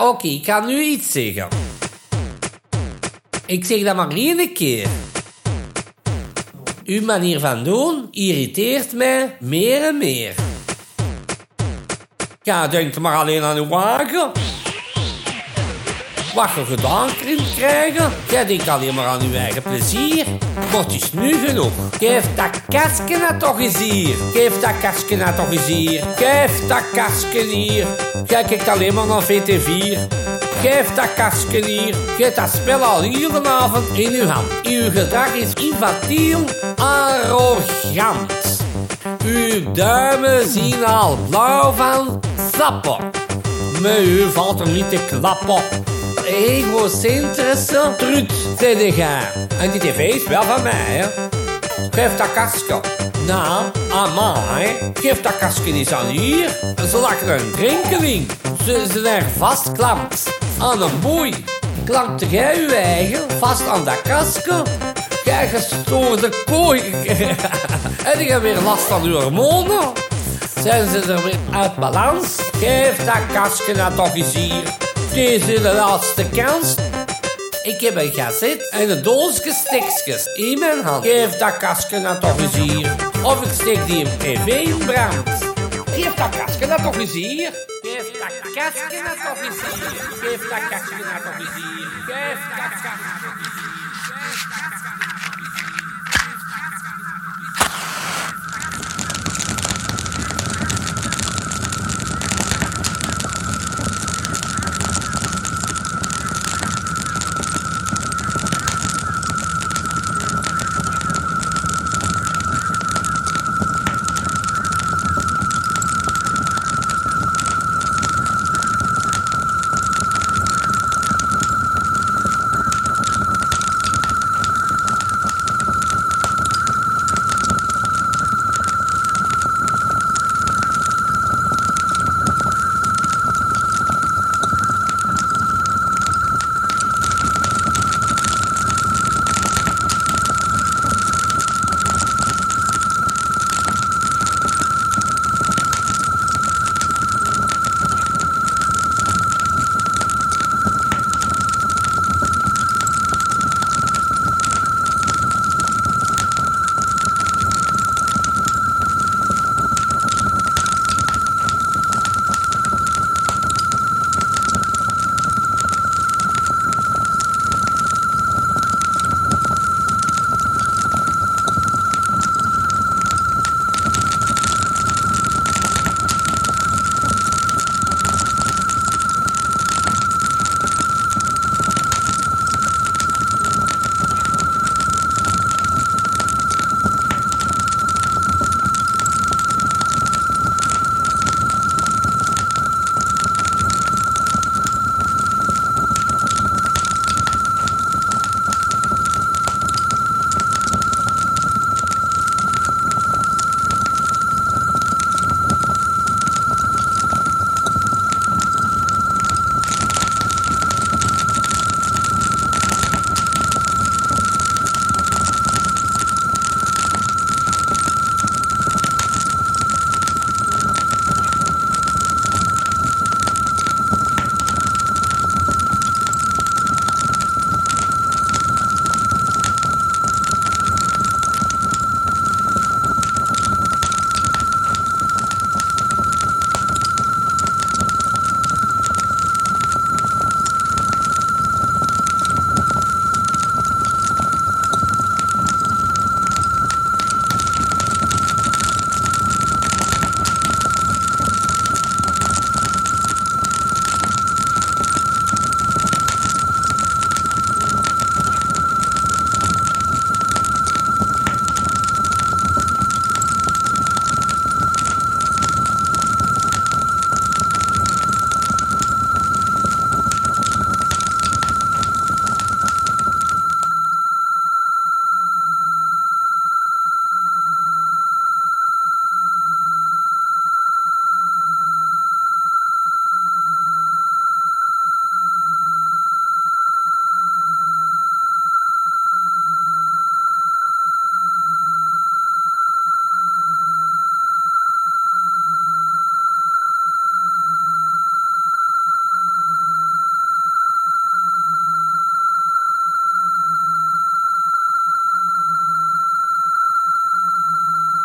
Oké, ik ga nu iets zeggen. Ik zeg dat maar één keer. Uw manier van doen irriteert mij meer en meer. Ja, denkt maar alleen aan uw wagen. Wat je gedaan krijgen, jij denkt alleen maar aan uw eigen plezier. Maar het is nu genoeg. Geef dat kastje nou toch eens hier. Geef dat kastje nou toch eens hier. Geef dat kastje hier. Jij kijkt alleen maar naar VT4. Geef dat kastje hier. Geef dat spel al hier vanavond in uw hand. Uw gedrag is infantiel, arrogant. Uw duimen zien al blauw van slappen. Met u valt er niet te klappen. Egocentrische trut, zei jij. En die tv is wel van mij, hè. Geef dat kastje. Nou, amai. Geef dat kastje eens aan hier. Ze lakken een drinkeling. Ze zijn vastklampt aan een boei. Klampte jij je eigen vast aan dat kastje? Jij gestoorde kooi. en ik heb weer last van uw hormonen. Zijn ze er weer uit balans? Geef dat kastje nou toch eens. Deze is de laatste kans. Ik heb een gazet en een doosje stekjes in mijn hand. Geef dat kastje nou toch eens. Of ik steek die in PV in brand. Geef dat kastje nou toch eens. Geef dat kastje nou toch eens. Geef dat kastje nou toch eens. Geef dat kastje.